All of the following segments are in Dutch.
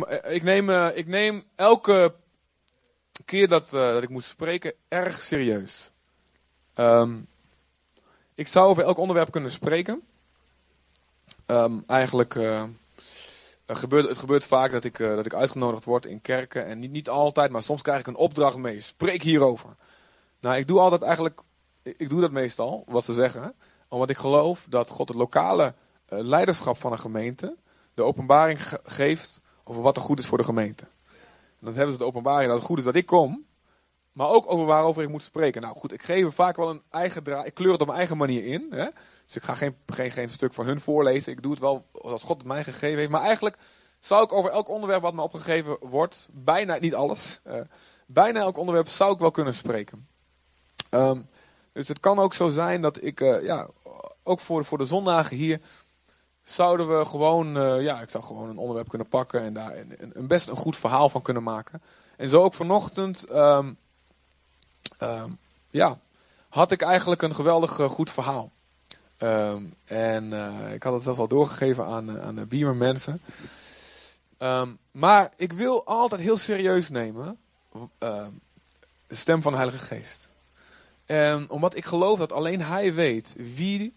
Eh, ik, neem, eh, ik neem elke keer dat, eh, dat ik moet spreken erg serieus. Ehm, ik zou over elk onderwerp kunnen spreken. Ehm, eigenlijk gebeurt, het gebeurt vaak dat ik, dat ik uitgenodigd word in kerken. En niet, niet altijd, maar soms krijg ik een opdracht mee. Spreek hierover. Nou, ik doe altijd eigenlijk, ik doe dat meestal, wat ze zeggen. Omdat ik geloof dat God het lokale leiderschap van een gemeente de openbaring ge- geeft over wat er goed is voor de gemeente. En dan hebben ze de openbaring dat het goed is dat ik kom, maar ook over waarover ik moet spreken. Nou goed, ik geef vaak wel een eigen draai, ik kleur het op mijn eigen manier in. Hè? Dus ik ga geen, geen, geen stuk van hun voorlezen. Ik doe het wel als God mij gegeven heeft. Maar eigenlijk zou ik over elk onderwerp wat me opgegeven wordt, bijna niet alles, eh, bijna elk onderwerp zou ik wel kunnen spreken. Ehm, dus het kan ook zo zijn dat ik, eh, ja, ook voor, voor de zondagen hier, zouden we gewoon, eh, ja, ik zou gewoon een onderwerp kunnen pakken en daar een, een- best een goed verhaal van kunnen maken. En zo ook vanochtend, ehm, ja, had ik eigenlijk een geweldig eh, goed verhaal. Ehm, en eh, ik had het zelfs al doorgegeven aan, aan de Beamer mensen. Maar ik wil altijd heel serieus nemen de stem van de Heilige Geest. En omdat ik geloof dat alleen Hij weet wie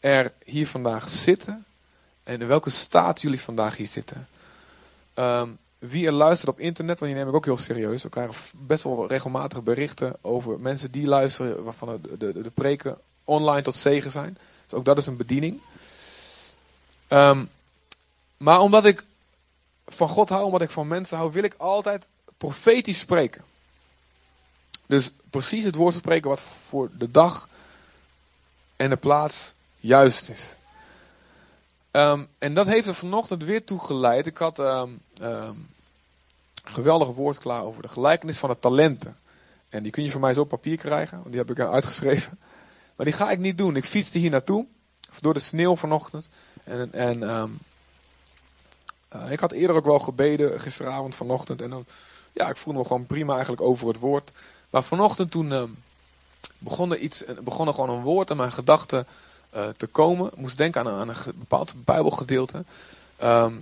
er hier vandaag zitten en in welke staat jullie vandaag hier zitten. Ehm, wie er luistert op internet, want die neem ik ook heel serieus. We krijgen best wel regelmatig berichten over mensen die luisteren waarvan de, de, de preken online tot zegen zijn. Dus ook dat is een bediening. Ehm, maar omdat ik van God hou, omdat ik van mensen hou, wil ik altijd profetisch spreken. Dus precies het woord spreken wat voor de dag en de plaats juist is. Ehm, en dat heeft er vanochtend weer toe geleid. Ik had ehm, een geweldig woord klaar over de gelijkenis van de talenten. En die kun je van mij zo op papier krijgen, want die heb ik uitgeschreven. Maar die ga ik niet doen. Ik fietste hier naartoe, door de sneeuw vanochtend. En, en eh, ik had eerder ook wel gebeden, gisteravond, vanochtend. En ja, ik voelde me gewoon prima eigenlijk over het woord. Maar vanochtend toen begon, er iets, begon er gewoon een woord in mijn gedachten eh, te komen. Moest denken aan een, aan een bepaald bijbelgedeelte. Ehm,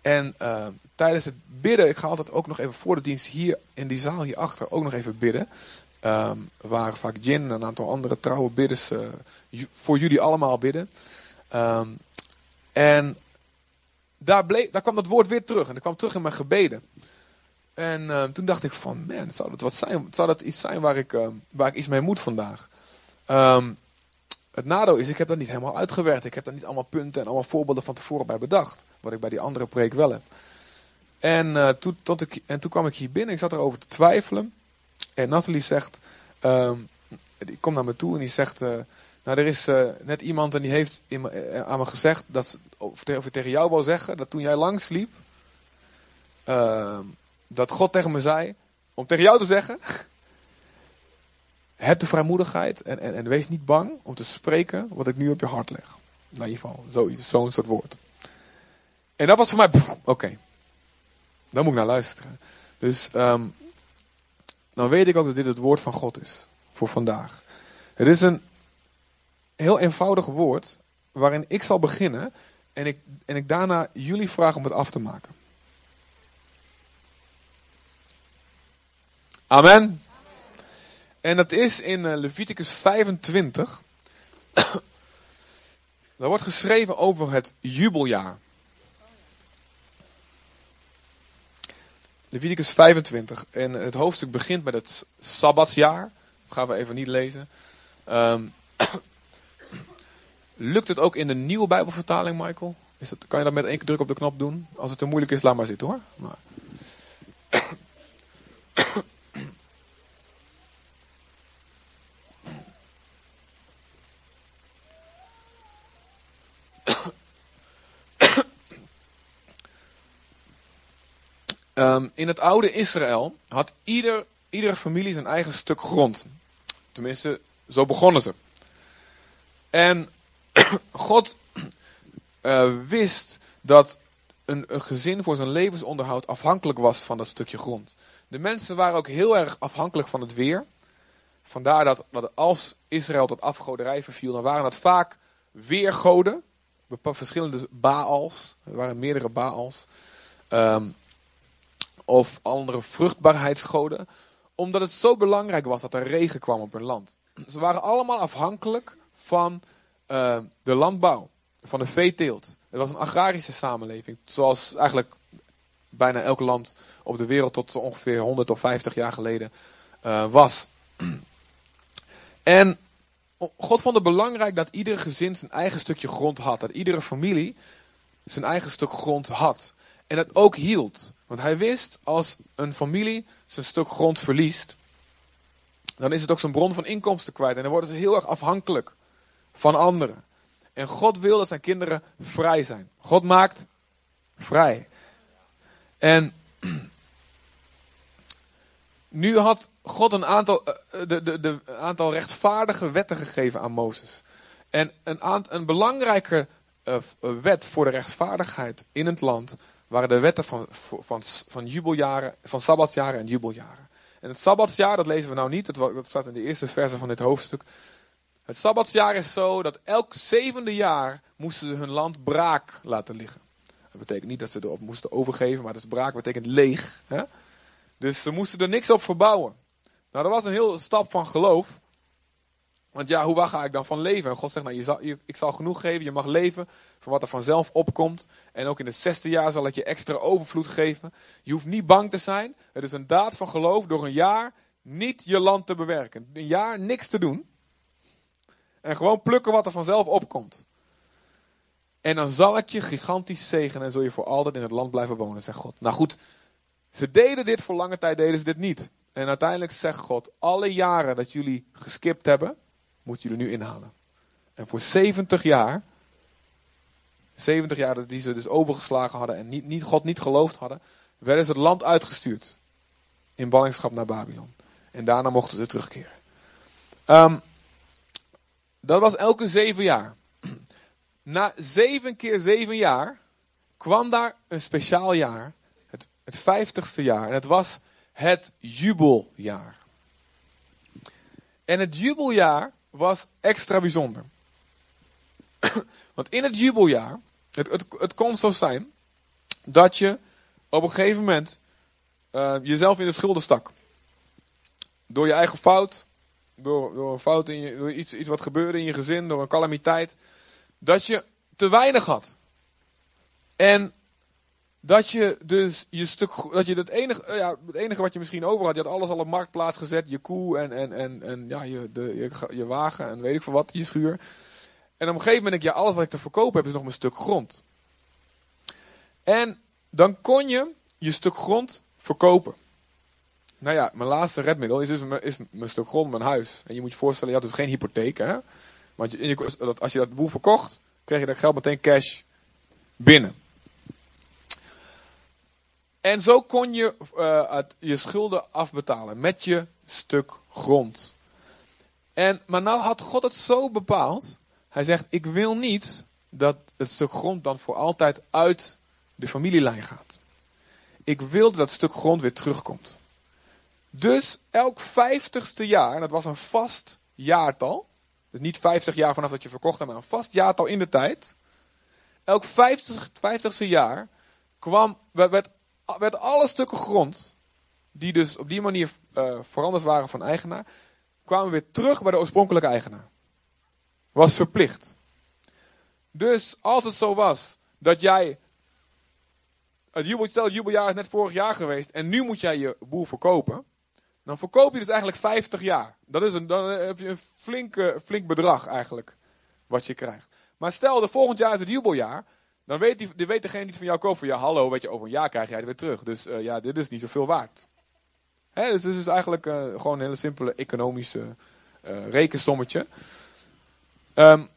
en ehm, tijdens het bidden, ik ga altijd ook nog even voor de dienst hier in die zaal hierachter ook nog even bidden. Ehm er waren vaak Jin en een aantal andere trouwe bidders eh, voor jullie allemaal bidden. Ehm, en daar, bleef, daar kwam dat woord weer terug. En dat kwam terug in mijn gebeden. En eh, toen dacht ik van, man, zou dat, wat zijn, zou dat iets zijn waar ik, eh, waar ik iets mee moet vandaag? Ehm, het nadeel is, ik heb dat niet helemaal uitgewerkt. Ik heb daar niet allemaal punten en allemaal voorbeelden van tevoren bij bedacht. Wat ik bij die andere preek wel heb. En, eh, toen, ik, en toen kwam ik hier binnen, ik zat erover te twijfelen. En Nathalie zegt, ehm, die komt naar me toe en die zegt... eh, nou, er is eh, net iemand en die heeft aan me gezegd, dat, of, ik tegen jou wil zeggen, dat toen jij langs liep, ehm, dat God tegen me zei, om tegen jou te zeggen, heb de vrijmoedigheid en, en, en wees niet bang om te spreken wat ik nu op je hart leg. Nou, in ieder geval, zoiets, zo'n soort woord. En dat was voor mij, oké, daar moet ik naar luisteren. Dus ehm, dan weet ik ook dat dit het woord van God is voor vandaag. Het is een heel eenvoudig woord waarin ik zal beginnen en ik, en ik daarna jullie vraag om het af te maken. Amen. En dat is in eh, Leviticus 25. Daar wordt geschreven over het jubeljaar. Leviticus 25. En het hoofdstuk begint met het Sabbatsjaar. Dat gaan we even niet lezen. Ehm, lukt het ook in de nieuwe Bijbelvertaling, Michael? Is dat, kan je dat met één druk op de knop doen? Als het te moeilijk is, laat maar zitten hoor. Maar. Ehm, in het oude Israël had ieder, iedere familie zijn eigen stuk grond. Tenminste, zo begonnen ze. En God eh, wist dat een, een gezin voor zijn levensonderhoud afhankelijk was van dat stukje grond. De mensen waren ook heel erg afhankelijk van het weer. Vandaar dat, dat als Israël tot afgoderij verviel, dan waren dat vaak weergoden. Verschillende Baals. Er waren meerdere Baals. ehm, of andere vruchtbaarheidsgoden. Omdat het zo belangrijk was dat er regen kwam op hun land. Ze waren allemaal afhankelijk van eh, de landbouw, van de veeteelt. Het was een agrarische samenleving, zoals eigenlijk bijna elk land op de wereld tot ongeveer 100 of 50 jaar geleden uh, was. En God vond het belangrijk dat ieder gezin zijn eigen stukje grond had. Dat iedere familie zijn eigen stuk grond had. En dat ook hield. Want hij wist, als een familie zijn stuk grond verliest, dan is het ook zijn bron van inkomsten kwijt. En dan worden ze heel erg afhankelijk van anderen. En God wil dat zijn kinderen vrij zijn. God maakt vrij. En nu had God een aantal, eh, eh, de, de, de, aantal rechtvaardige wetten gegeven aan Mozes. En een, aantal, een belangrijke uh, wet voor de rechtvaardigheid in het land waren de wetten van, van, van jubeljaren, van sabbatsjaren en jubeljaren. En het sabbatsjaar, dat lezen we nou niet, dat staat in de eerste verse van dit hoofdstuk. Het sabbatsjaar is zo dat elk zevende jaar moesten ze hun land braak laten liggen. Dat betekent niet dat ze erop moesten overgeven, maar dus braak betekent leeg. Hè? Dus ze moesten er niks op verbouwen. Nou, dat was een heel stap van geloof. Want ja, hoe ga ik dan van leven? En God zegt, nou, je zal, ik zal genoeg geven, je mag leven van wat er vanzelf opkomt. En ook in het zesde jaar zal ik je extra overvloed geven. Je hoeft niet bang te zijn. Het is een daad van geloof door een jaar niet je land te bewerken. Een jaar niks te doen. En gewoon plukken wat er vanzelf opkomt. En dan zal ik je gigantisch zegenen en zul je voor altijd in het land blijven wonen, zegt God. Nou goed, ze deden dit voor lange tijd, deden ze dit niet. En uiteindelijk zegt God, alle jaren dat jullie geskipt hebben, moeten jullie nu inhalen. En voor 70 jaar, 70 jaar die ze dus overgeslagen hadden en niet, niet, God niet geloofd hadden, werden ze het land uitgestuurd. In ballingschap naar Babylon. En daarna mochten ze terugkeren. Um, dat was elke zeven jaar. Na zeven keer zeven jaar kwam daar een speciaal jaar. Het, het vijftigste jaar. En het was het jubeljaar. En het jubeljaar was extra bijzonder. Want in het jubeljaar, het, het, het kon zo zijn dat je op een gegeven moment uh, jezelf in de schulden stak. Door je eigen fout, door, door een fout in je, door iets, iets wat gebeurde in je gezin, door een calamiteit, dat je te weinig had. En dat je dus je stuk, dat je het enige, ja, het enige wat je misschien over had, je had alles al op marktplaats gezet, je koe en, en, en, en ja, je, de, je, wagen en weet ik veel wat, je schuur. En op een gegeven moment denk je, alles wat ik te verkopen heb is nog een stuk grond. En dan kon je je stuk grond verkopen. Nou ja, mijn laatste redmiddel is dus mijn, is mijn stuk grond, mijn huis. En je moet je voorstellen, je had dus geen hypotheek. Hè? Want je, als je dat boel verkocht, kreeg je dat geld meteen cash binnen. En zo kon je uh, je schulden afbetalen met je stuk grond. En, maar nou had God het zo bepaald. Hij zegt, ik wil niet dat het stuk grond dan voor altijd uit de familielijn gaat. Ik wil dat het stuk grond weer terugkomt. Dus elk vijftigste jaar, dat was een vast jaartal. Dus niet vijftig jaar vanaf dat je verkocht hebt, maar een vast jaartal in de tijd. Elk vijftig, vijftigste jaar kwam, werd, werd alle stukken grond, die dus op die manier uh, veranderd waren van eigenaar, kwamen weer terug bij de oorspronkelijke eigenaar. Was verplicht. Dus als het zo was dat jij het, jubel, stel, het jubeljaar is net vorig jaar geweest en nu moet jij je boel verkopen. Dan verkoop je dus eigenlijk 50 jaar. Dat is een, dan heb je een flink, flink bedrag eigenlijk. Wat je krijgt. Maar stel, de volgend jaar is het jubeljaar. Dan weet, die, die weet degene die van jou koopt van ja, hallo, weet je, over een jaar krijg jij het weer terug. Dus uh, ja, dit is niet zoveel waard. Hè, dus het is eigenlijk uh, gewoon een hele simpele economische uh, rekensommetje. Um,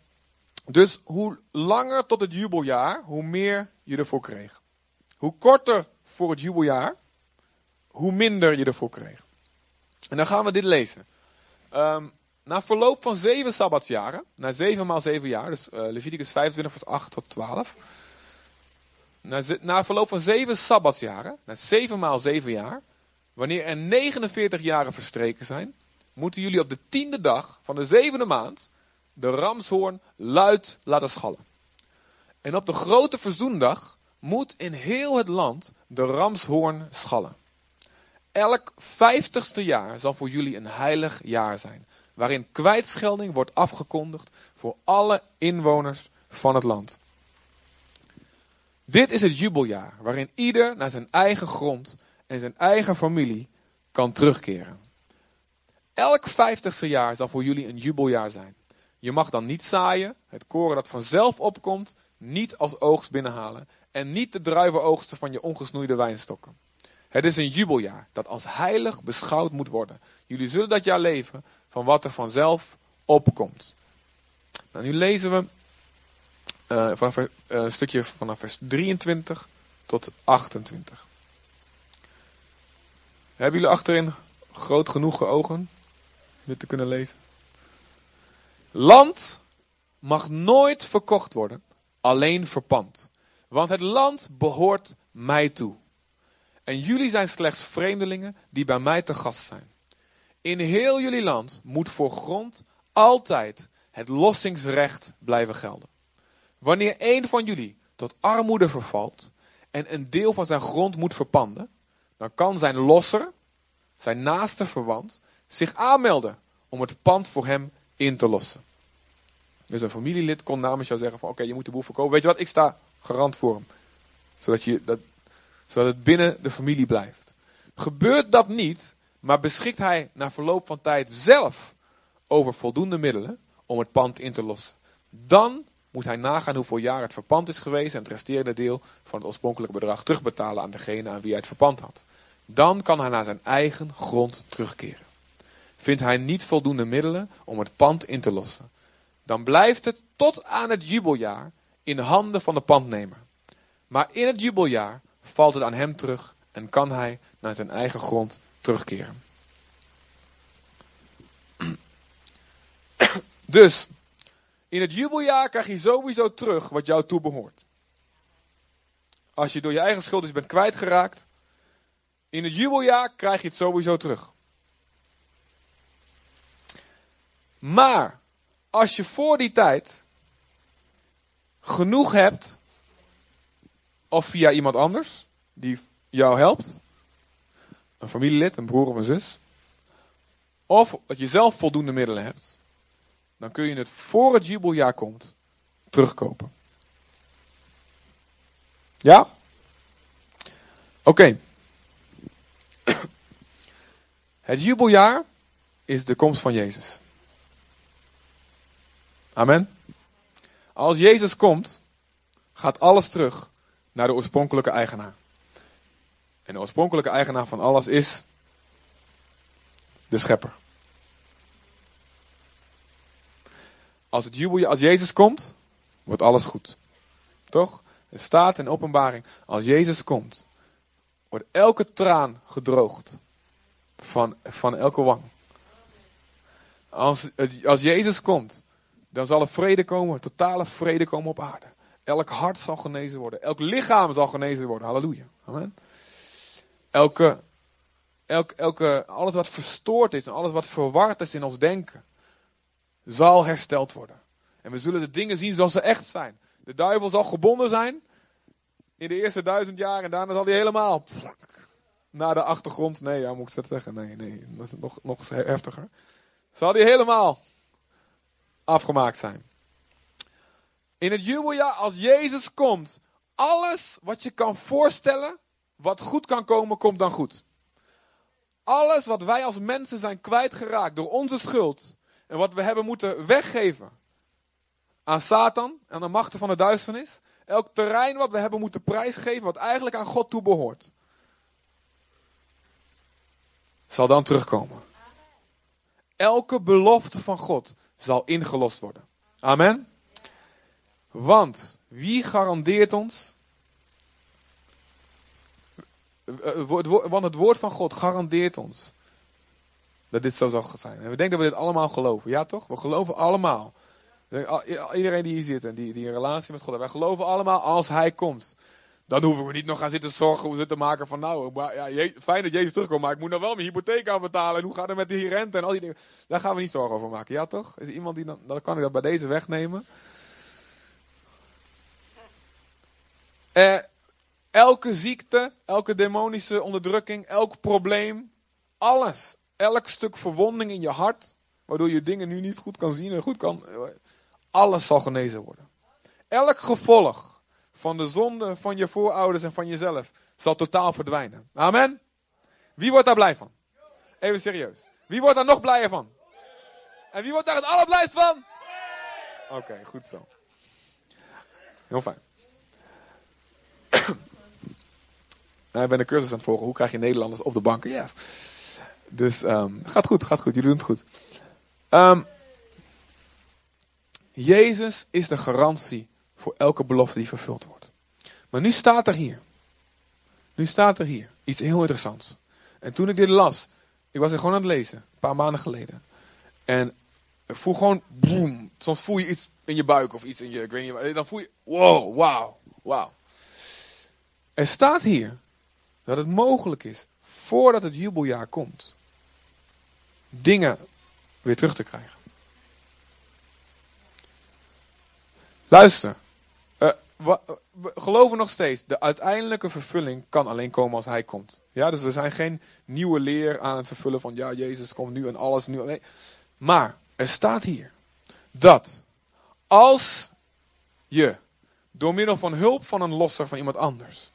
dus hoe langer tot het jubeljaar, hoe meer je ervoor kreeg. Hoe korter voor het jubeljaar, hoe minder je ervoor kreeg. En dan gaan we dit lezen. Um, na verloop van zeven sabbatsjaren, na zeven maal zeven jaar, dus uh, Leviticus 25 vers 8 tot 12. Na, na verloop van zeven sabbatsjaren, na zeven maal zeven jaar, wanneer er 49 jaren verstreken zijn, moeten jullie op de tiende dag van de zevende maand de ramshoorn luid laten schallen. En op de grote verzoendag moet in heel het land de ramshoorn schallen. Elk vijftigste jaar zal voor jullie een heilig jaar zijn, waarin kwijtschelding wordt afgekondigd voor alle inwoners van het land. Dit is het jubeljaar, waarin ieder naar zijn eigen grond en zijn eigen familie kan terugkeren. Elk vijftigste jaar zal voor jullie een jubeljaar zijn. Je mag dan niet zaaien, het koren dat vanzelf opkomt, niet als oogst binnenhalen en niet de druivenoogsten van je ongesnoeide wijnstokken. Het is een jubeljaar dat als heilig beschouwd moet worden. Jullie zullen dat jaar leven van wat er vanzelf opkomt. Nou, nu lezen we uh, vanaf, uh, een stukje vanaf vers 23 tot 28. Hebben jullie achterin groot genoeg ogen om dit te kunnen lezen? Land mag nooit verkocht worden, alleen verpand. Want het land behoort mij toe. En jullie zijn slechts vreemdelingen die bij mij te gast zijn. In heel jullie land moet voor grond altijd het lossingsrecht blijven gelden. Wanneer een van jullie tot armoede vervalt en een deel van zijn grond moet verpanden, dan kan zijn losser, zijn naaste verwant, zich aanmelden om het pand voor hem in te lossen. Dus een familielid kon namens jou zeggen van oké, je moet de boel verkopen. Weet je wat, ik sta garant voor hem. Zodat, je, dat, zodat het binnen de familie blijft. Gebeurt dat niet, maar beschikt hij na verloop van tijd zelf over voldoende middelen om het pand in te lossen. Dan moet hij nagaan hoeveel jaar het verpand is geweest en het resterende deel van het oorspronkelijke bedrag terugbetalen aan degene aan wie hij het verpand had. Dan kan hij naar zijn eigen grond terugkeren. Vindt hij niet voldoende middelen om het pand in te lossen, dan blijft het tot aan het jubeljaar in de handen van de pandnemer. Maar in het jubeljaar valt het aan hem terug en kan hij naar zijn eigen grond terugkeren. Dus, in het jubeljaar krijg je sowieso terug wat jou toebehoort. Als je door je eigen schuld bent kwijtgeraakt, in het jubeljaar krijg je het sowieso terug. Maar als je voor die tijd genoeg hebt, of via iemand anders die jou helpt, een familielid, een broer of een zus, of dat je zelf voldoende middelen hebt, dan kun je het voor het jubeljaar komt terugkopen. Ja? Oké. Het jubeljaar is de komst van Jezus. Amen. Als Jezus komt, gaat alles terug naar de oorspronkelijke eigenaar. En de oorspronkelijke eigenaar van alles is de schepper. Als, het als Jezus komt, wordt alles goed. Toch? Er staat in openbaring, als Jezus komt, wordt elke traan gedroogd van, van elke wang. Als, als Jezus komt, dan zal er vrede komen, totale vrede komen op aarde. Elk hart zal genezen worden. Elk lichaam zal genezen worden. Halleluja. Amen. Elke, elke, elke, alles wat verstoord is en alles wat verward is in ons denken, zal hersteld worden. En we zullen de dingen zien zoals ze echt zijn. De duivel zal gebonden zijn in de eerste duizend jaar en daarna zal hij helemaal naar de achtergrond. Nee, ja, moet ik dat zeggen? Nee, nee, nog, nog heftiger. Zal hij helemaal afgemaakt zijn. In het jubeljaar, als Jezus komt, alles wat je kan voorstellen, wat goed kan komen, komt dan goed. Alles wat wij als mensen zijn kwijtgeraakt door onze schuld en wat we hebben moeten weggeven aan Satan en de machten van de duisternis, elk terrein wat we hebben moeten prijsgeven, wat eigenlijk aan God toebehoort, zal dan terugkomen. Elke belofte van God zal ingelost worden. Amen. Want wie garandeert ons? Want het woord van God garandeert ons dat dit zo zal zijn. En we denken dat we dit allemaal geloven. Ja toch? We geloven allemaal. Iedereen die hier zit en die, die relatie met God heeft. Wij geloven allemaal als hij komt. Dan hoeven we niet nog gaan zitten zorgen, hoe zitten maken van nou, ja, fijn dat Jezus terugkomt, maar ik moet nog wel mijn hypotheek aan betalen. En hoe gaat het met die rente en al die dingen. Daar gaan we niet zorgen over maken. Ja toch? Is er iemand die dan, dan kan ik dat bij deze wegnemen. Eh, Elke ziekte, elke demonische onderdrukking, elk probleem, alles. Elk stuk verwonding in je hart, waardoor je dingen nu niet goed kan zien en goed kan. Alles zal genezen worden. Elk gevolg van de zonde van je voorouders en van jezelf zal totaal verdwijnen. Amen. Wie wordt daar blij van? Even serieus. Wie wordt daar nog blijer van? En wie wordt daar het allerblijst van? Oké, goed zo. Heel fijn. Nou, ik ben een cursus aan het volgen. Hoe krijg je Nederlanders op de banken? Ja. Dus um, gaat goed, gaat goed. Jullie doen het goed. Um, Jezus is de garantie voor elke belofte die vervuld wordt. Maar nu staat er hier. Nu staat er hier iets heel interessants. En toen ik dit las, ik was er gewoon aan het lezen, een paar maanden geleden. En ik voel gewoon, boem. Soms voel je iets in je buik of iets in je, ik weet niet, dan voel je, wow, wauw, wauw. Er staat hier dat het mogelijk is, voordat het jubeljaar komt, dingen weer terug te krijgen. Luister, uh, we, geloven nog steeds, de uiteindelijke vervulling kan alleen komen als hij komt. Ja, dus er zijn geen nieuwe leer aan het vervullen van, ja, Jezus komt nu en alles nu. Nee. Maar er staat hier dat als je door middel van hulp van een losser van iemand anders,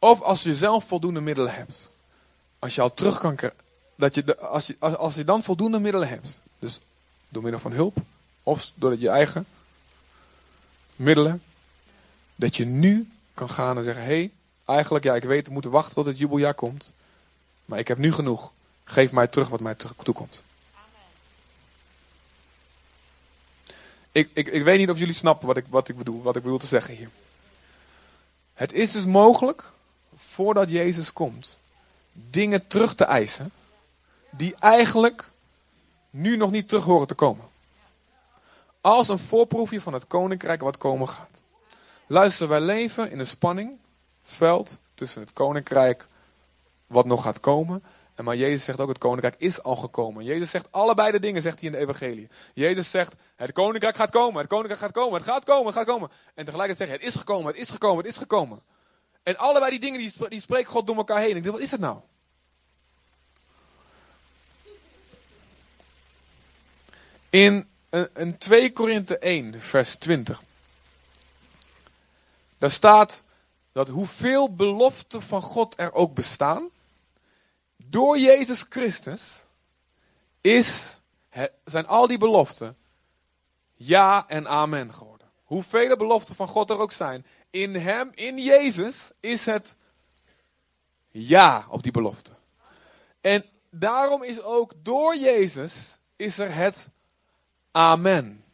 of als je zelf voldoende middelen hebt, als je al terug kan dat je, als je, als, als je dan voldoende middelen hebt, dus door middel van hulp, of door je eigen middelen, dat je nu kan gaan en zeggen: hé, hey, eigenlijk, ja, ik weet, we moeten wachten tot het jubeljaar komt, maar ik heb nu genoeg. Geef mij terug wat mij toekomt. Ik, ik, ik weet niet of jullie snappen wat ik, wat, ik bedoel, wat ik bedoel te zeggen hier. Het is dus mogelijk, voordat Jezus komt, dingen terug te eisen die eigenlijk nu nog niet terug horen te komen. Als een voorproefje van het koninkrijk wat komen gaat. Luister, wij leven in een spanning, het veld tussen het koninkrijk wat nog gaat komen en maar Jezus zegt ook, het koninkrijk is al gekomen. Jezus zegt allebei de dingen, zegt hij in de evangelie. Jezus zegt, het koninkrijk gaat komen, het koninkrijk gaat komen, het gaat komen, het gaat komen. En tegelijkertijd zegt hij, het is gekomen, het is gekomen, het is gekomen. En allebei die dingen, die, die spreekt God door elkaar heen. Ik denk, wat is het nou? In, in 2 Korinthe 1, vers 20. Daar staat dat hoeveel beloften van God er ook bestaan door Jezus Christus is, zijn al die beloften ja en amen geworden. Hoeveel beloften van God er ook zijn, in Hem, in Jezus, is het ja op die belofte. En daarom is ook door Jezus, is er het amen.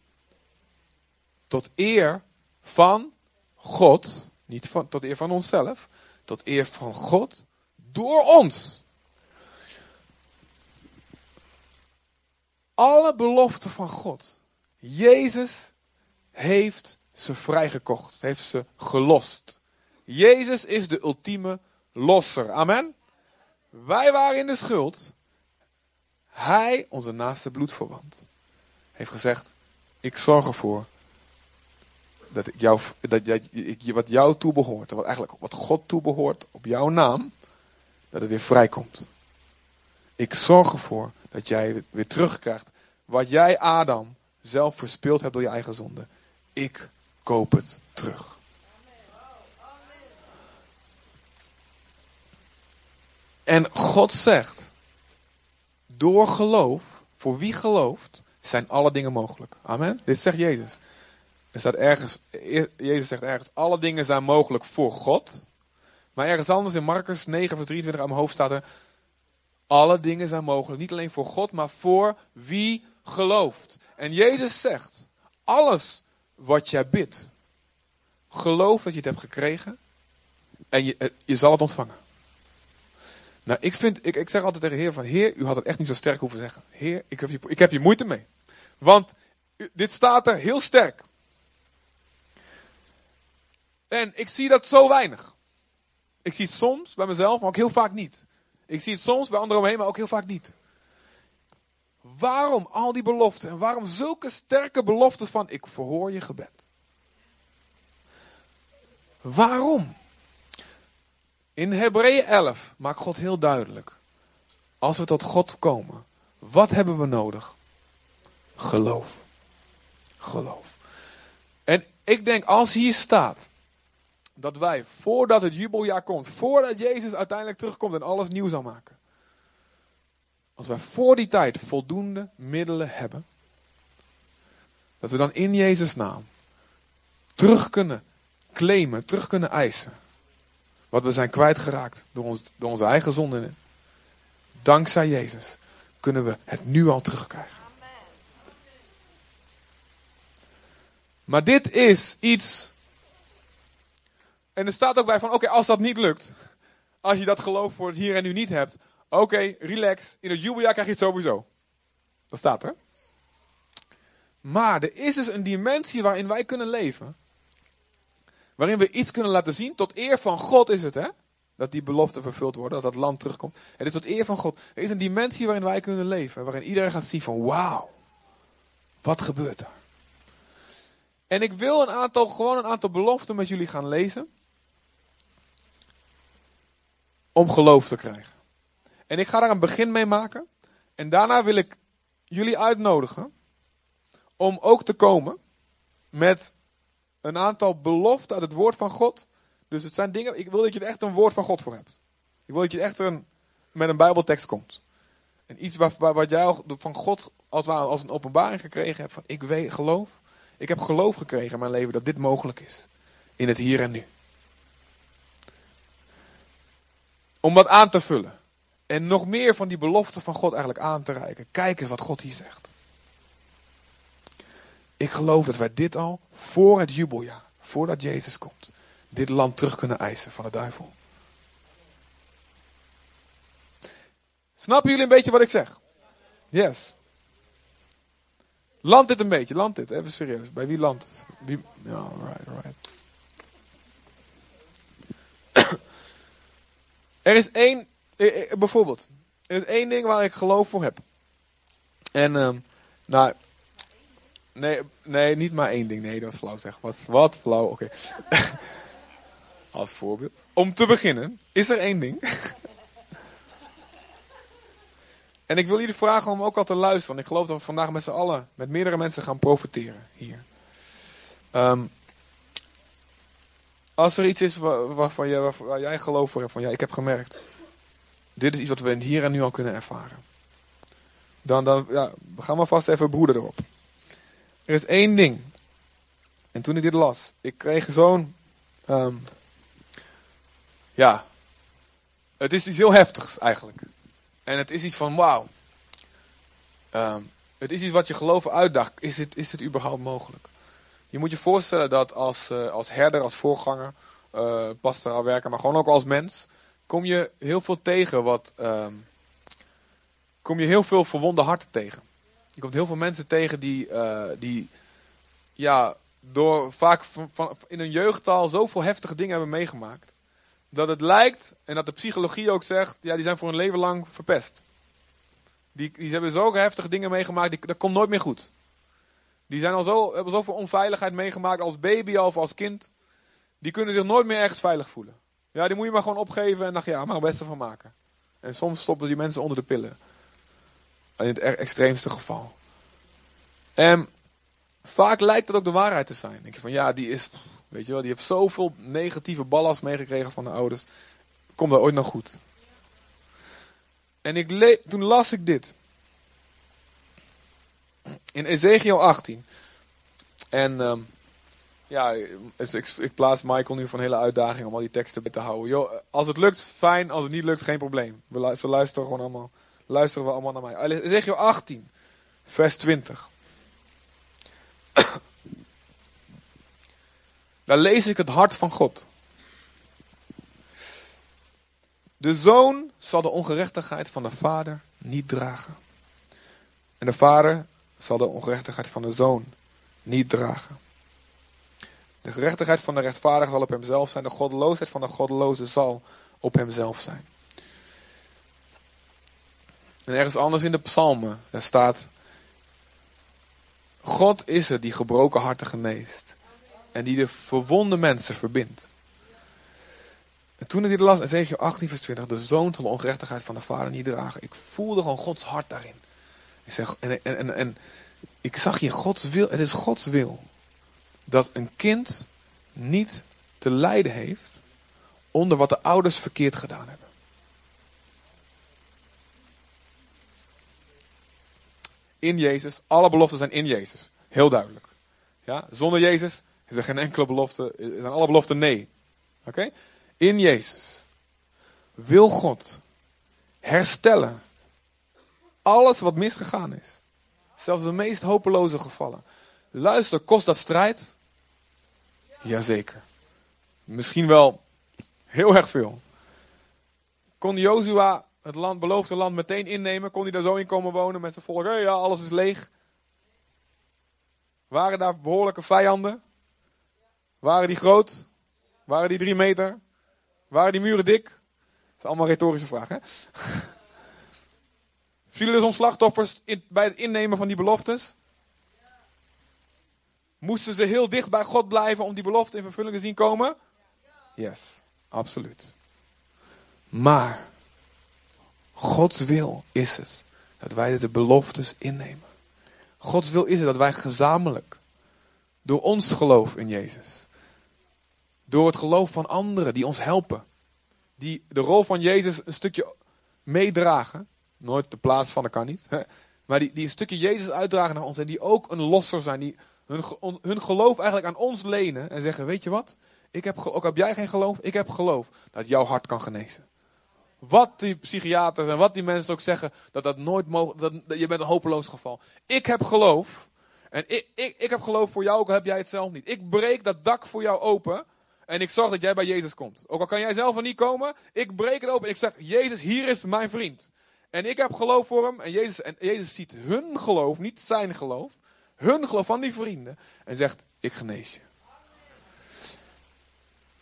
Tot eer van God, niet van, tot eer van onszelf, tot eer van God door ons. alle beloften van God. Jezus heeft ze vrijgekocht, heeft ze gelost. Jezus is de ultieme losser. Amen. Wij waren in de schuld. Hij, onze naaste bloedverwant, heeft gezegd: Ik zorg ervoor dat, ik jou, dat, ik, wat jou toebehoort, wat eigenlijk wat God toebehoort op jouw naam, dat het weer vrijkomt. Ik zorg ervoor dat jij weer terugkrijgt wat jij, Adam, zelf verspeeld hebt door je eigen zonde. Ik koop het terug. En God zegt, door geloof, voor wie gelooft, zijn alle dingen mogelijk. Amen. Dit zegt Jezus. Er staat ergens, Jezus zegt ergens, alle dingen zijn mogelijk voor God. Maar ergens anders in Marcus 9 vers 23 aan mijn hoofd staat er, alle dingen zijn mogelijk. Niet alleen voor God, maar voor wie gelooft. En Jezus zegt, alles wat jij bidt, geloof dat je het hebt gekregen en je, eh, je zal het ontvangen. Nou, ik, vind, ik, ik zeg altijd tegen de Heer van, Heer, u had het echt niet zo sterk hoeven zeggen. Heer, ik heb je, ik heb je moeite mee. Want dit staat er heel sterk. En ik zie dat zo weinig. Ik zie het soms bij mezelf, maar ook heel vaak niet. Ik zie het soms bij anderen omheen, maar ook heel vaak niet. Waarom al die beloften? En waarom zulke sterke beloften van ik verhoor je gebed? Waarom? In Hebreeën 11 maakt God heel duidelijk. Als we tot God komen, wat hebben we nodig? Geloof. Geloof. En ik denk als hier staat dat wij voordat het jubeljaar komt, voordat Jezus uiteindelijk terugkomt en alles nieuw zal maken. Als wij voor die tijd voldoende middelen hebben, dat we dan in Jezus' naam terug kunnen claimen, terug kunnen eisen. Wat we zijn kwijtgeraakt door, ons, door onze eigen zonden. Dankzij Jezus kunnen we het nu al terugkrijgen. Maar dit is iets. En er staat ook bij van: oké, als dat niet lukt. Als je dat geloof voor het hier en nu niet hebt. Oké, relax. In het jubeljaar krijg je het sowieso. Dat staat er. Maar er is dus een dimensie waarin wij kunnen leven. Waarin we iets kunnen laten zien. Tot eer van God is het, hè? Dat die beloften vervuld worden, dat dat land terugkomt. Het is tot eer van God. Er is een dimensie waarin wij kunnen leven. Waarin iedereen gaat zien van wauw. Wat gebeurt er? En ik wil een aantal, gewoon een aantal beloften met jullie gaan lezen. Om geloof te krijgen. En ik ga daar een begin mee maken. En daarna wil ik jullie uitnodigen. Om ook te komen met een aantal beloften uit het woord van God. Dus het zijn dingen, ik wil dat je er echt een woord van God voor hebt. Ik wil dat je echt een, met een bijbeltekst komt. En iets wat, wat jij van God als, een openbaring gekregen hebt. Van ik weet, geloof. Ik heb geloof gekregen in mijn leven dat dit mogelijk is. In het hier en nu. Om dat aan te vullen. En nog meer van die beloften van God eigenlijk aan te reiken. Kijk eens wat God hier zegt. Ik geloof dat wij dit al voor het jubeljaar, voordat Jezus komt, dit land terug kunnen eisen van de duivel. Snappen jullie een beetje wat ik zeg? Yes. Land dit een beetje, land dit, even serieus. Bij wie landt het? Wie... Ja, right, right. er is één, bijvoorbeeld, er is één ding waar ik geloof voor heb. En, um, nou, nee, nee, niet maar één ding. Nee, dat was flauw zeg. Wat, wat flauw, oké. Als voorbeeld. Om te beginnen, is er één ding. En ik wil jullie vragen om ook al te luisteren. Want ik geloof dat we vandaag met z'n allen, met meerdere mensen gaan profiteren hier. Um, als er iets is waar, waarvan je, waar, jij geloof voor hebt, van ja, ik heb gemerkt. Dit is iets wat we hier en nu al kunnen ervaren. Dan, dan ja, we gaan maar vast even broeder erop. Er is één ding. En toen ik dit las, ik kreeg zo'n. Um, ja. Het is iets heel heftigs eigenlijk. En het is iets van, wauw. Ehm, het is iets wat je geloven uitdacht. Is het, is het überhaupt mogelijk? Je moet je voorstellen dat als, uh, als herder, als voorganger, uh, pastoraal werker, maar gewoon ook als mens, kom je heel veel tegen wat. Um, kom je heel veel verwonde harten tegen. Je komt heel veel mensen tegen die, uh, die ja, door vaak van, in hun jeugd al zoveel heftige dingen hebben meegemaakt dat het lijkt, en dat de psychologie ook zegt, ja, die zijn voor een leven lang verpest. Die, die hebben zo heftige dingen meegemaakt, die, dat komt nooit meer goed. Die zijn al zo, hebben zoveel onveiligheid meegemaakt als baby of als kind. Die kunnen zich nooit meer ergens veilig voelen. Ja, die moet je maar gewoon opgeven en dacht ja, maar het beste van maken. En soms stoppen die mensen onder de pillen. In het extreemste geval. En vaak lijkt dat ook de waarheid te zijn. denk je van ja, die is Weet je wel, die heeft zoveel negatieve ballast meegekregen van de ouders. Komt dat ooit nog goed? En ik toen las ik dit. In Ezekiel 18. En um, ja, ik, ik, plaats Michael nu van hele uitdaging om al die teksten bij te houden. Yo, als het lukt, fijn. Als het niet lukt, geen probleem. We, ze luisteren gewoon allemaal. Luisteren we allemaal naar mij. Ezekiel 18, vers 20. Daar lees ik het hart van God. De zoon zal de ongerechtigheid van de vader niet dragen. En de vader zal de ongerechtigheid van de zoon niet dragen. De gerechtigheid van de rechtvaardige zal op hemzelf zijn. De goddeloosheid van de goddeloze zal op hemzelf zijn. En ergens anders in de psalmen, staat... God is het die gebroken harten geneest en die de verwonde mensen verbindt. En toen ik dit las, Ezekiel 18 vers 20, de zoon zal de ongerechtigheid van de vader niet dragen. Ik voelde gewoon Gods hart daarin. Ik zeg, en, en, en, en ik zag hier Gods wil, het is Gods wil. Dat een kind niet te lijden heeft onder wat de ouders verkeerd gedaan hebben. In Jezus, alle beloften zijn in Jezus. Heel duidelijk. Ja? Zonder Jezus is er geen enkele belofte, zijn alle beloften nee. Oké? In Jezus wil God herstellen alles wat misgegaan is. Zelfs de meest hopeloze gevallen. Luister, kost dat strijd? Jazeker. Misschien wel heel erg veel. Kon Jozua het land, beloofde land meteen innemen? Kon hij daar zo in komen wonen met zijn volk? Hey, ja, alles is leeg. Waren daar behoorlijke vijanden? Waren die groot? Waren die drie meter? Waren die muren dik? Dat is allemaal retorische vraag, hè? Vielen er soms slachtoffers bij het innemen van die beloftes? Moesten ze heel dicht bij God blijven om die belofte in vervulling te zien komen? Yes, absoluut. Maar Gods wil is het dat wij de beloftes innemen. Gods wil is het dat wij gezamenlijk, door ons geloof in Jezus, door het geloof van anderen die ons helpen, die de rol van Jezus een stukje meedragen, nooit de plaats van, dat kan niet, hè, maar die, die een stukje Jezus uitdragen naar ons en die ook een losser zijn, die hun, hun geloof eigenlijk aan ons lenen en zeggen, weet je wat, ik heb, ook heb jij geen geloof, ik heb geloof dat jouw hart kan genezen. Wat die psychiaters en wat die mensen ook zeggen, dat dat nooit mogelijk, dat, je bent een hopeloos geval. Ik heb geloof. En ik, ik, ik heb geloof voor jou, ook al heb jij het zelf niet. Ik breek dat dak voor jou open. En ik zorg dat jij bij Jezus komt. Ook al kan jij zelf er niet komen, ik breek het open. En ik zeg, Jezus, hier is mijn vriend. En ik heb geloof voor hem. En Jezus, en Jezus ziet hun geloof, niet zijn geloof. Hun geloof van die vrienden. En zegt, ik genees je.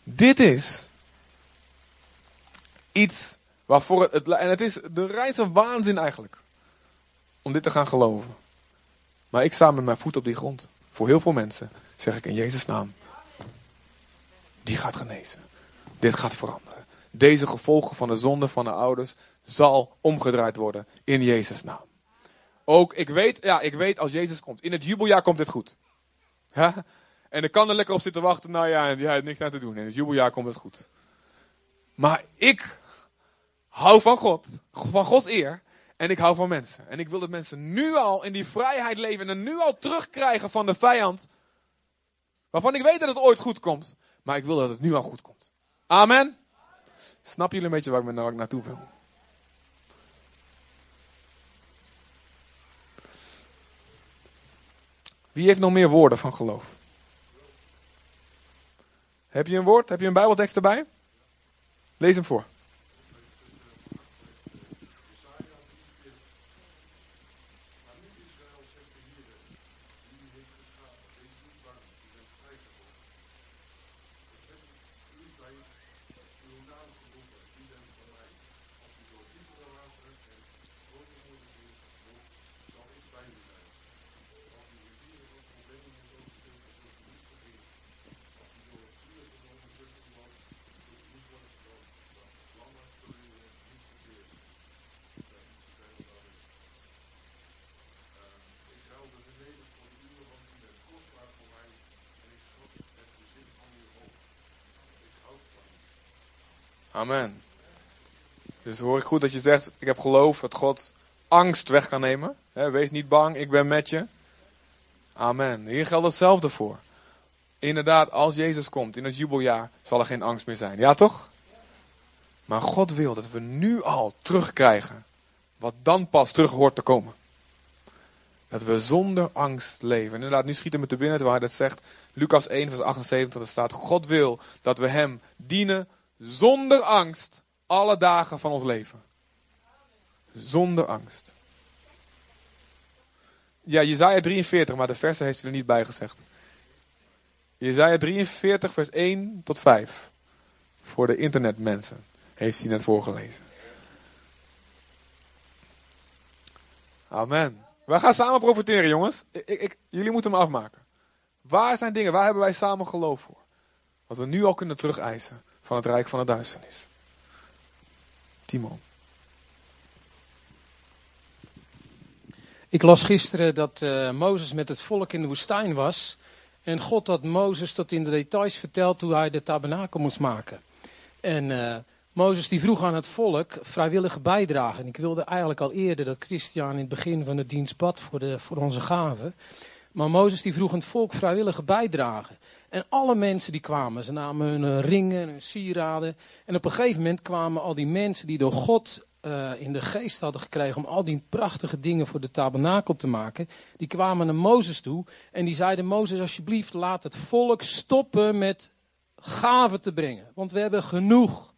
Dit is iets Waarvoor het, en het is de reinste waanzin eigenlijk. Om dit te gaan geloven. Maar ik sta met mijn voet op die grond. Voor heel veel mensen zeg ik in Jezus' naam. Die gaat genezen. Dit gaat veranderen. Deze gevolgen van de zonde van de ouders zal omgedraaid worden in Jezus' naam. Ook, ik weet, ja, ik weet als Jezus komt. In het jubeljaar komt dit goed. En ik kan er lekker op zitten wachten. Nou ja, hij heeft niks aan te doen. In het jubeljaar komt het goed. Maar ik hou van God, van Gods eer. En ik hou van mensen. En ik wil dat mensen nu al in die vrijheid leven en nu al terugkrijgen van de vijand. Waarvan ik weet dat het ooit goed komt. Maar ik wil dat het nu al goed komt. Amen. Snap jullie een beetje waar ik, waar ik naartoe wil? Wie heeft nog meer woorden van geloof? Heb je een woord? Heb je een Bijbeltekst erbij? Lees hem voor. Amen. Dus hoor ik goed dat je zegt, ik heb geloof dat God angst weg kan nemen. wees niet bang, ik ben met je. Amen. Hier geldt hetzelfde voor. Inderdaad, als Jezus komt in het jubeljaar, zal er geen angst meer zijn. Ja toch? Maar God wil dat we nu al terugkrijgen wat dan pas terug hoort te komen. Dat we zonder angst leven. inderdaad, nu schiet het me te binnen waar dat zegt. Lucas 1 vers 78, er staat, God wil dat we hem dienen zonder angst alle dagen van ons leven. Zonder angst. Ja, Jezaja 43, maar de versen heeft hij er niet bij gezegd. Jezaja 43, vers 1 tot 5. Voor de internetmensen heeft hij net voorgelezen. Amen. Wij gaan samen profiteren, jongens. Ik, jullie moeten me afmaken. Waar zijn dingen, waar hebben wij samen geloof voor? Wat we nu al kunnen terugeisen van het rijk van de duisternis. Timo. Ik las gisteren dat uh, Mozes met het volk in de woestijn was. En God had Mozes tot in de details verteld hoe hij de tabernakel moest maken. En uh, Mozes die vroeg aan het volk vrijwillige bijdrage. En ik wilde eigenlijk al eerder dat Christian in het begin van de dienst bad voor, de, voor onze gaven. Maar Mozes die vroeg aan het volk vrijwillige bijdrage. En alle mensen die kwamen, ze namen hun eh, ringen, hun sieraden. En op een gegeven moment kwamen al die mensen die door God uh, in de geest hadden gekregen om al die prachtige dingen voor de tabernakel te maken. Die kwamen naar Mozes toe en die zeiden, Mozes alsjeblieft laat het volk stoppen met gaven te brengen. Want we hebben genoeg.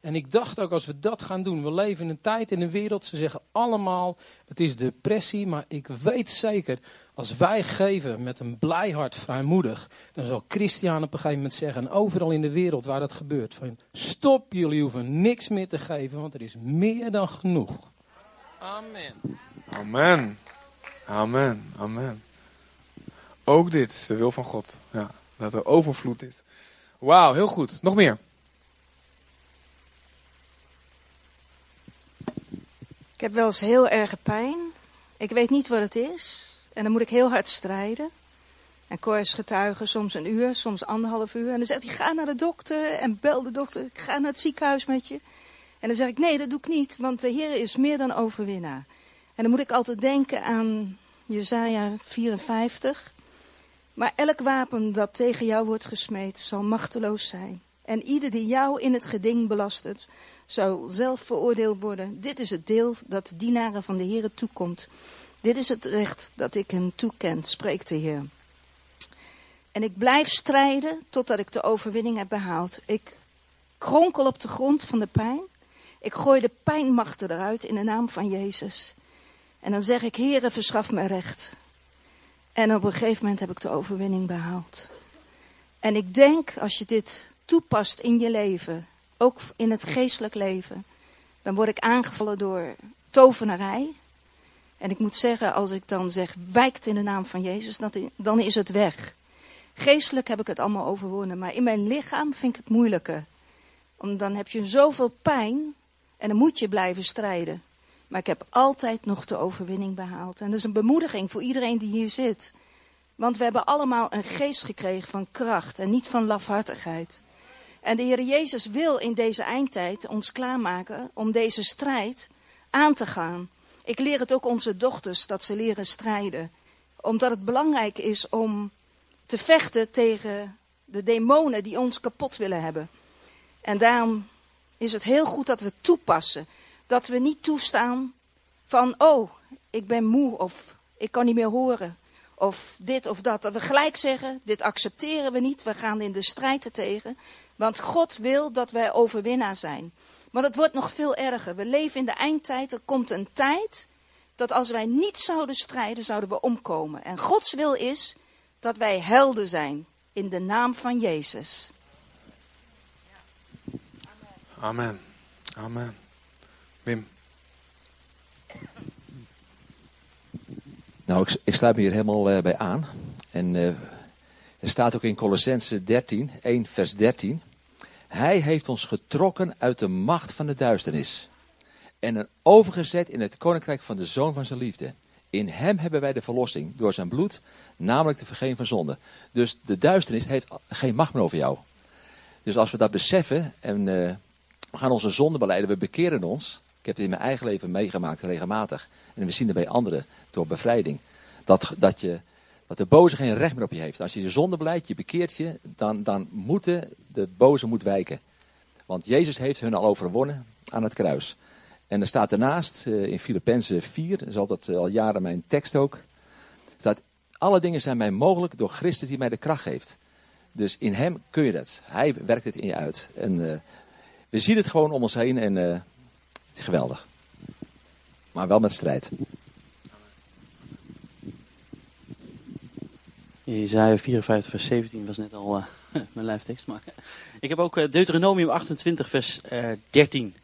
En ik dacht ook, als we dat gaan doen, we leven in een tijd in een wereld, ze zeggen allemaal, het is depressie, maar ik weet zeker, als wij geven met een blij hart, vrijmoedig, dan zal Christian op een gegeven moment zeggen, overal in de wereld waar dat gebeurt, van stop, jullie hoeven niks meer te geven, want er is meer dan genoeg. Amen. Amen. Amen. Amen. Ook dit is de wil van God. Ja, dat er overvloed is. Wauw, heel goed. Nog meer. Ik heb wel eens heel erg pijn. Ik weet niet wat het is. En dan moet ik heel hard strijden. En Cor is getuige, soms een uur, soms anderhalf uur. En dan zegt hij, ga naar de dokter en bel de dokter. Ik ga naar het ziekenhuis met je. En dan zeg ik, nee, dat doe ik niet, want de Heer is meer dan overwinnaar. En dan moet ik altijd denken aan Jezaja 54. Maar elk wapen dat tegen jou wordt gesmeed, zal machteloos zijn. En ieder die jou in het geding belastert, zou zelf veroordeeld worden. Dit is het deel dat de dienaren van de Heer toekomt. Dit is het recht dat ik hen toeken, spreekt de Heer. En ik blijf strijden totdat ik de overwinning heb behaald. Ik kronkel op de grond van de pijn. Ik gooi de pijnmachten eruit in de naam van Jezus. En dan zeg ik, Heere, verschaf mij recht. En op een gegeven moment heb ik de overwinning behaald. En ik denk, als je dit toepast in je leven, ook in het geestelijk leven, dan word ik aangevallen door tovenarij. En ik moet zeggen, als ik dan zeg, wijkt in de naam van Jezus, dan is het weg. Geestelijk heb ik het allemaal overwonnen, maar in mijn lichaam vind ik het moeilijker. Want dan heb je zoveel pijn en dan moet je blijven strijden. Maar ik heb altijd nog de overwinning behaald. En dat is een bemoediging voor iedereen die hier zit. Want we hebben allemaal een geest gekregen van kracht en niet van lafhartigheid. En de Heer Jezus wil in deze eindtijd ons klaarmaken om deze strijd aan te gaan. Ik leer het ook onze dochters dat ze leren strijden. Omdat het belangrijk is om te vechten tegen de demonen die ons kapot willen hebben. En daarom is het heel goed dat we toepassen. Dat we niet toestaan van, oh, ik ben moe of ik kan niet meer horen. Of dit of dat. Dat we gelijk zeggen, dit accepteren we niet. We gaan in de strijd er tegen. Want God wil dat wij overwinnaar zijn. Maar het wordt nog veel erger. We leven in de eindtijd. Er komt een tijd dat als wij niet zouden strijden, zouden we omkomen. En Gods wil is dat wij helden zijn in de naam van Jezus. Amen. Amen. Wim. Nou, ik, ik sluit me hier helemaal uh, bij aan. En uh, er staat ook in Colossense 13, 1 vers 13. Hij heeft ons getrokken uit de macht van de duisternis. En overgezet in het koninkrijk van de zoon van zijn liefde. In hem hebben wij de verlossing door zijn bloed, namelijk de vergeving van zonde. Dus de duisternis heeft geen macht meer over jou. Dus als we dat beseffen en uh, we gaan onze zonde beleiden, we bekeren ons. Ik heb het in mijn eigen leven meegemaakt, regelmatig. En we zien het bij anderen door bevrijding. Dat, dat, je, dat de boze geen recht meer op je heeft. Als je je zonde beleidt, je bekeert je, dan, dan moet de boze moet wijken. Want Jezus heeft hun al overwonnen aan het kruis. En er staat daarnaast uh, in Filippenzen 4, dat is altijd uh, al jaren mijn tekst ook, staat, alle dingen zijn mij mogelijk door Christus die mij de kracht geeft. Dus in hem kun je dat. Hij werkt het in je uit. En uh, we zien het gewoon om ons heen en het is geweldig. Maar wel met strijd. Isaiah 54 vers 17 was net al mijn lijftekst. Maar ik heb ook Deuteronomium 28 vers 13.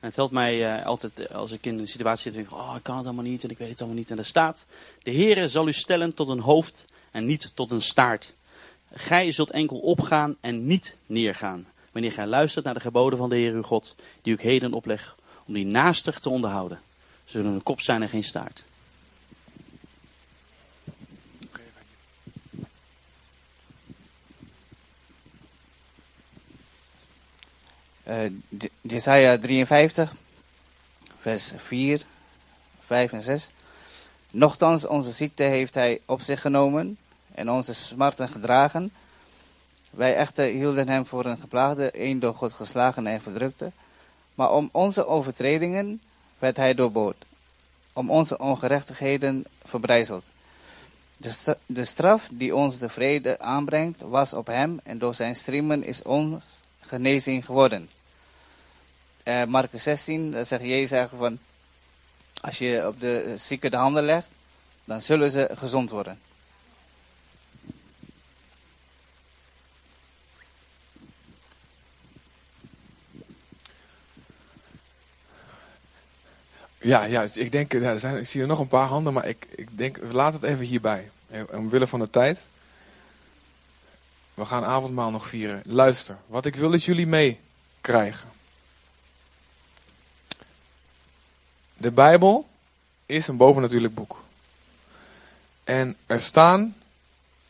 En het helpt mij altijd eh, als ik in een situatie zit en denk, oh ik kan het allemaal niet en ik weet het allemaal niet. En er staat, de Heere zal u stellen tot een hoofd en niet tot een staart. Gij zult enkel opgaan en niet neergaan. wanneer gij luistert naar de geboden van de Heer uw God, die ik heden opleg, om die naastig te onderhouden. Zullen een kop zijn en geen staart. Jesaja 53, vers 4, 5 en 6. Nochtans, onze ziekte heeft hij op zich genomen en onze smarten gedragen. Wij echter hielden hem voor een geplaagde, een door God geslagen en verdrukte. Maar om onze overtredingen werd hij doorboord, om onze ongerechtigheden verbrijzeld. De, de straf die ons de vrede aanbrengt, was op hem en door zijn striemen is ons genezing geworden. Uh, Marcus 16, daar zegt Jezus eigenlijk van, als je op de zieken de handen legt, dan zullen ze gezond worden. Ja, ja ik denk, er zijn, ik zie er nog een paar handen, maar ik, ik denk, laten het even hierbij. Omwille van de tijd. We gaan avondmaal nog vieren. Luister, wat ik wil is jullie meekrijgen. De Bijbel is een bovennatuurlijk boek. En er staan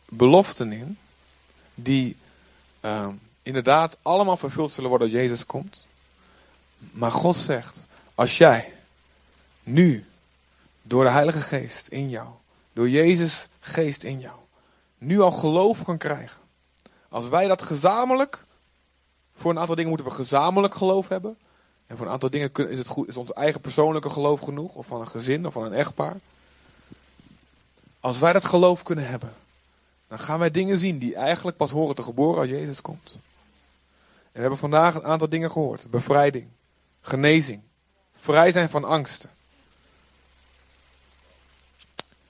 beloften in die uh, inderdaad allemaal vervuld zullen worden als Jezus komt. Maar God zegt, als jij nu door de Heilige Geest in jou, door Jezus Geest in jou, nu al geloof kan krijgen. Als wij dat gezamenlijk, voor een aantal dingen moeten we gezamenlijk geloof hebben. En voor een aantal dingen is, het goed, is ons eigen persoonlijke geloof genoeg, of van een gezin of van een echtpaar. Als wij dat geloof kunnen hebben, dan gaan wij dingen zien die eigenlijk pas horen te geboren als Jezus komt. En we hebben vandaag een aantal dingen gehoord: bevrijding, genezing, vrij zijn van angsten,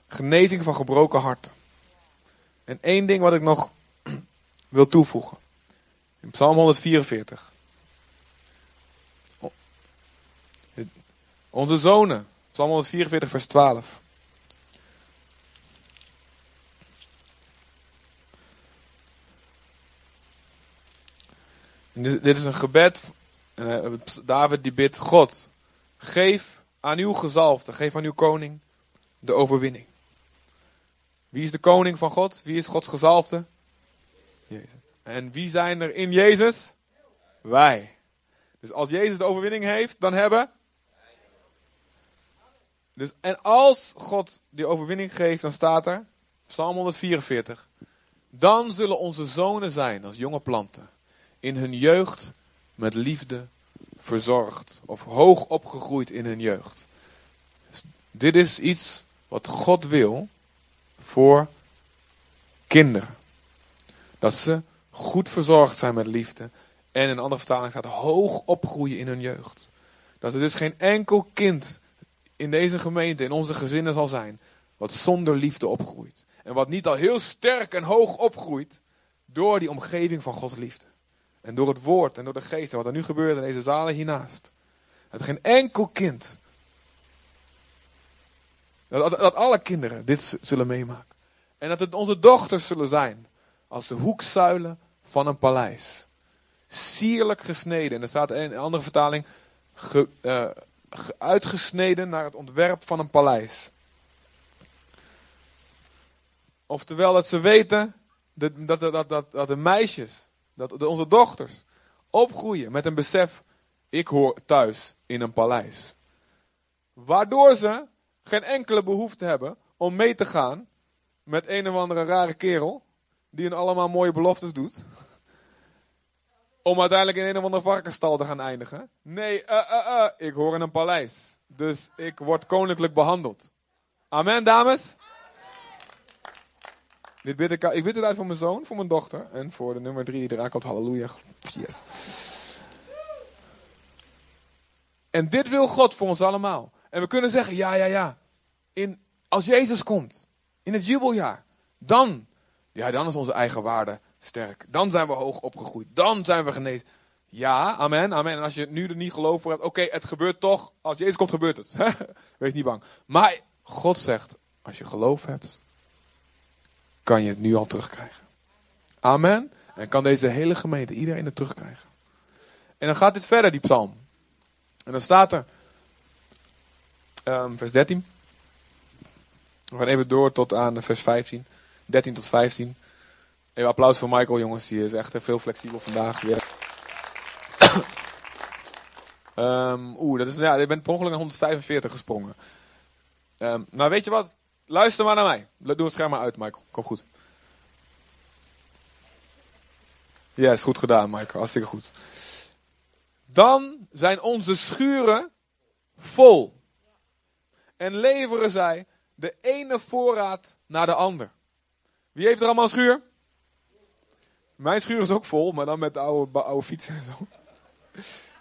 genezing van gebroken harten. En één ding wat ik nog wil toevoegen. In Psalm 144. Onze zonen. Psalm 144, vers 12. dit is een gebed. David die bidt: God, geef aan uw gezalfde, geef aan uw koning de overwinning. Wie is de koning van God? Wie is Gods gezalfde? Jezus. En wie zijn er in Jezus? Wij. Dus als Jezus de overwinning heeft, dan hebben. Dus, en als God die overwinning geeft, dan staat er, Psalm 144. Dan zullen onze zonen zijn als jonge planten, in hun jeugd met liefde verzorgd, of hoog opgegroeid in hun jeugd. Dus dit is iets wat God wil voor kinderen. Dat ze goed verzorgd zijn met liefde. En in een andere vertaling staat hoog opgroeien in hun jeugd. Dat er dus geen enkel kind in deze gemeente, in onze gezinnen zal zijn, wat zonder liefde opgroeit. En wat niet al heel sterk en hoog opgroeit door die omgeving van Gods liefde. En door het woord en door de geest en wat er nu gebeurt in deze zalen hiernaast. Dat geen enkel kind dat, alle kinderen dit zullen meemaken. En dat het onze dochters zullen zijn. Als de hoekzuilen van een paleis. Sierlijk gesneden. En er staat een andere vertaling. Ge, uh, uitgesneden naar het ontwerp van een paleis. Oftewel dat ze weten dat, dat, dat, dat, dat de meisjes, dat onze dochters, opgroeien met een besef: ik hoor thuis in een paleis. Waardoor ze geen enkele behoefte hebben om mee te gaan met een of andere rare kerel die een allemaal mooie beloftes doet. Om uiteindelijk in een of andere varkenstal te gaan eindigen. Nee, uh, uh, uh, ik hoor in een paleis. Dus ik word koninklijk behandeld. Amen, dames? Dit bid ik, ik bid het uit voor mijn zoon, voor mijn dochter. En voor de nummer drie die eraan komt. Halleluja. Yes. En dit wil God voor ons allemaal. En we kunnen zeggen, ja, ja, ja. In, als Jezus komt, in het jubeljaar, dan, ja, dan is onze eigen waarde sterk. Dan zijn we hoog opgegroeid. Dan zijn we genezen. Ja, amen, amen. En als je nu er niet geloof voor hebt, oké, het gebeurt toch. Als Jezus komt, gebeurt het. Wees niet bang. Maar God zegt, als je geloof hebt, kan je het nu al terugkrijgen. Amen. En kan deze hele gemeente, iedereen het terugkrijgen. En dan gaat dit verder, die psalm. En dan staat er, ehm, vers 13. We gaan even door tot aan vers 15. 13 tot 15. Even applaus voor Michael, jongens. Die is echt veel flexibel vandaag. Yes. Ehm, Oeh, dat is, ja, bent per ongeluk naar 145 gesprongen. Ehm, nou, weet je wat? Luister maar naar mij. Doe het scherm maar uit, Michael. Kom goed. Ja, is goed gedaan, Michael. Hartstikke goed. Dan zijn onze schuren vol. En leveren zij de ene voorraad naar de ander. Wie heeft er allemaal schuur? Mijn schuur is ook vol, maar dan met de oude, oude fietsen en zo.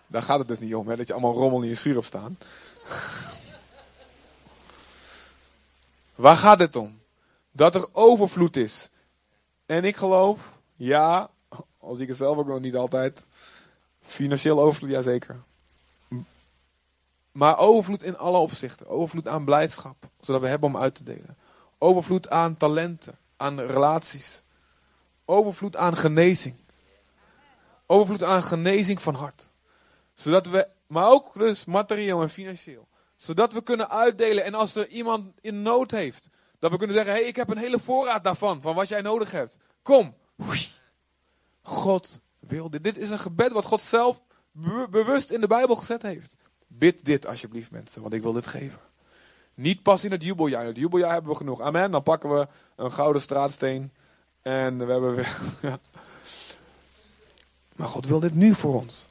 Daar gaat het dus niet om, hè, dat je allemaal rommel in je schuur hebt staan. Waar gaat het om? Dat er overvloed is. En ik geloof, ja, al zie ik het zelf ook nog niet altijd. Financieel overvloed, jazeker. Maar overvloed in alle opzichten. Overvloed aan blijdschap, zodat we hebben om uit te delen. Overvloed aan talenten, aan relaties. Overvloed aan genezing. Overvloed aan genezing van hart. Zodat we, maar ook dus materieel en financieel. Zodat we kunnen uitdelen en als er iemand in nood heeft, dat we kunnen zeggen, hé, hey, ik heb een hele voorraad daarvan, van wat jij nodig hebt. Kom. God wil dit. Dit is een gebed wat God zelf bewust in de Bijbel gezet heeft. Bid dit alsjeblieft mensen, want ik wil dit geven. Niet pas in het jubeljaar. In het jubeljaar hebben we genoeg. Amen. Dan pakken we een gouden straatsteen. En we hebben weer. Ja. Maar God wil dit nu voor ons.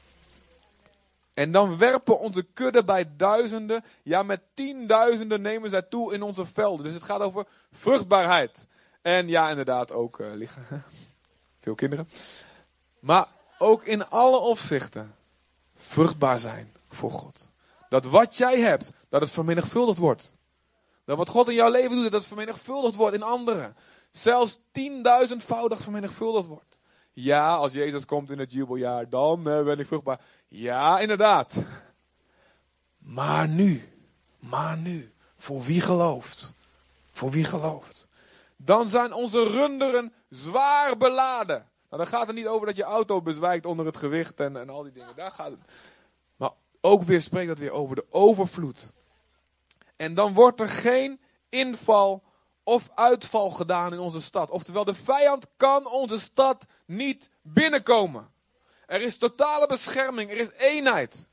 En dan werpen onze kudde bij duizenden, ja met tienduizenden nemen zij toe in onze velden. Dus het gaat over vruchtbaarheid. En ja, inderdaad ook uh, liggen. Veel kinderen. Maar ook in alle opzichten vruchtbaar zijn voor God. Dat wat jij hebt, dat het vermenigvuldigd wordt. Dat wat God in jouw leven doet, dat het vermenigvuldigd wordt in anderen. Zelfs tienduizendvoudig vermenigvuldigd wordt. Ja, als Jezus komt in het jubeljaar, dan uh, ben ik vruchtbaar. Ja, inderdaad. Maar nu, maar nu, voor wie gelooft? Voor wie gelooft? Dan zijn onze runderen zwaar beladen. Nou, dan gaat het niet over dat je auto bezwijkt onder het gewicht en, en al die dingen. Daar gaat het. Maar ook weer spreekt dat weer over de overvloed. En dan wordt er geen inval of uitval gedaan in onze stad. Oftewel, de vijand kan onze stad niet binnenkomen. Er is totale bescherming, er is eenheid.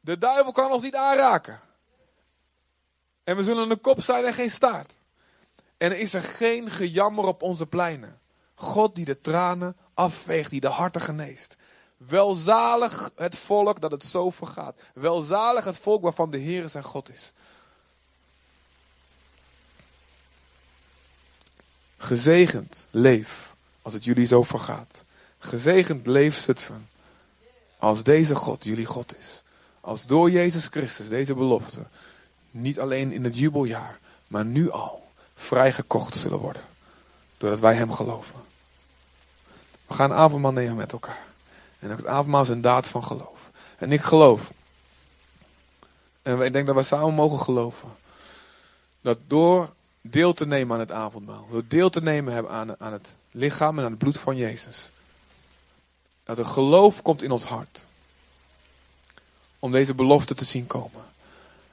De duivel kan ons niet aanraken. En we zullen een kop zijn en geen staart. En er is er geen gejammer op onze pleinen. God die de tranen afveegt, die de harten geneest. Welzalig het volk dat het zo vergaat. Welzalig het volk waarvan de Heer zijn God is. Gezegend leef als het jullie zo vergaat. Gezegend leef Zutphen. Als deze God jullie God is. Als door Jezus Christus deze belofte niet alleen in het jubeljaar, maar nu al vrijgekocht zullen worden. Doordat wij hem geloven. We gaan avondmaal nemen met elkaar. En het avondmaal is een daad van geloof. En ik geloof. En ik denk dat we samen mogen geloven. Dat door deel te nemen aan het avondmaal. Door deel te nemen aan, aan het lichaam en aan het bloed van Jezus. Dat er geloof komt in ons hart. Om deze belofte te zien komen.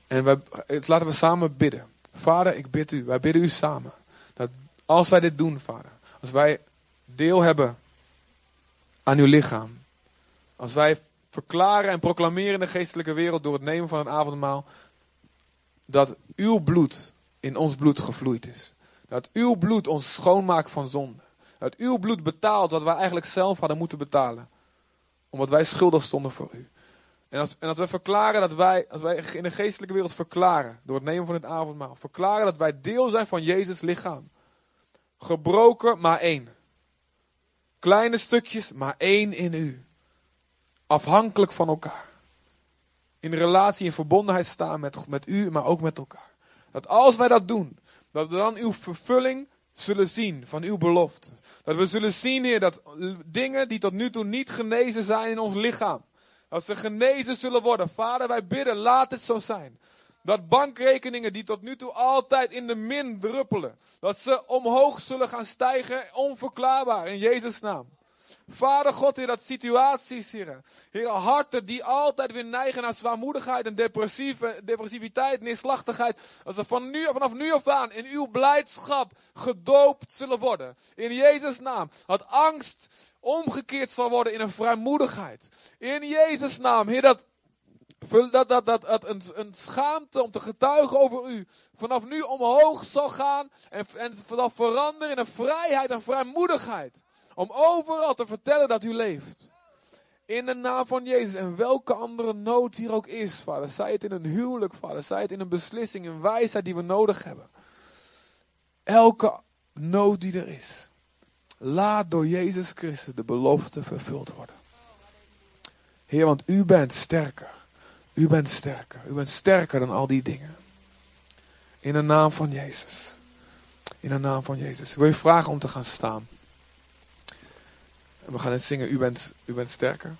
En wij, laten we samen bidden. Vader, ik bid u. Wij bidden u samen. Dat als wij dit doen, vader. Als wij deel hebben aan uw lichaam. Als wij verklaren en proclameren in de geestelijke wereld door het nemen van een avondmaal. Dat uw bloed in ons bloed gevloeid is. Dat uw bloed ons schoonmaakt van zonde. Dat uw bloed betaalt wat wij eigenlijk zelf hadden moeten betalen. Omdat wij schuldig stonden voor u. En als, en wij verklaren dat wij, als wij in de geestelijke wereld verklaren, door het nemen van het avondmaal, verklaren dat wij deel zijn van Jezus lichaam. Gebroken, maar één. Kleine stukjes, maar één in u. Afhankelijk van elkaar. In relatie en verbondenheid staan met, met u, maar ook met elkaar. Dat als wij dat doen, dat we dan uw vervulling zullen zien van uw belofte. Dat we zullen zien, Heer, dat dingen die tot nu toe niet genezen zijn in ons lichaam, dat ze genezen zullen worden. Vader, wij bidden, laat het zo zijn. Dat bankrekeningen die tot nu toe altijd in de min druppelen, dat ze omhoog zullen gaan stijgen, onverklaarbaar, in Jezus' naam. Vader God, Heer, dat situaties, Heer. Heer, harten die altijd weer neigen naar zwaarmoedigheid en depressieve, depressiviteit, neerslachtigheid. Als ze van nu, vanaf nu af aan in uw blijdschap gedoopt zullen worden. In Jezus' naam. Dat angst omgekeerd zal worden in een vrijmoedigheid. In Jezus' naam, Heer, dat dat, dat, dat, dat een, een schaamte om te getuigen over u vanaf nu omhoog zal gaan en, en zal veranderen in een vrijheid en vrijmoedigheid. Om overal te vertellen dat u leeft. In de naam van Jezus. En welke andere nood hier ook is, vader. Zij het in een huwelijk, vader. Zij het in een beslissing, een wijsheid die we nodig hebben. Elke nood die er is. Laat door Jezus Christus de belofte vervuld worden. Heer, want u bent sterker. U bent sterker. U bent sterker dan al die dingen. In de naam van Jezus. In de naam van Jezus. Ik wil je vragen om te gaan staan. We gaan het zingen. U bent, u bent sterker.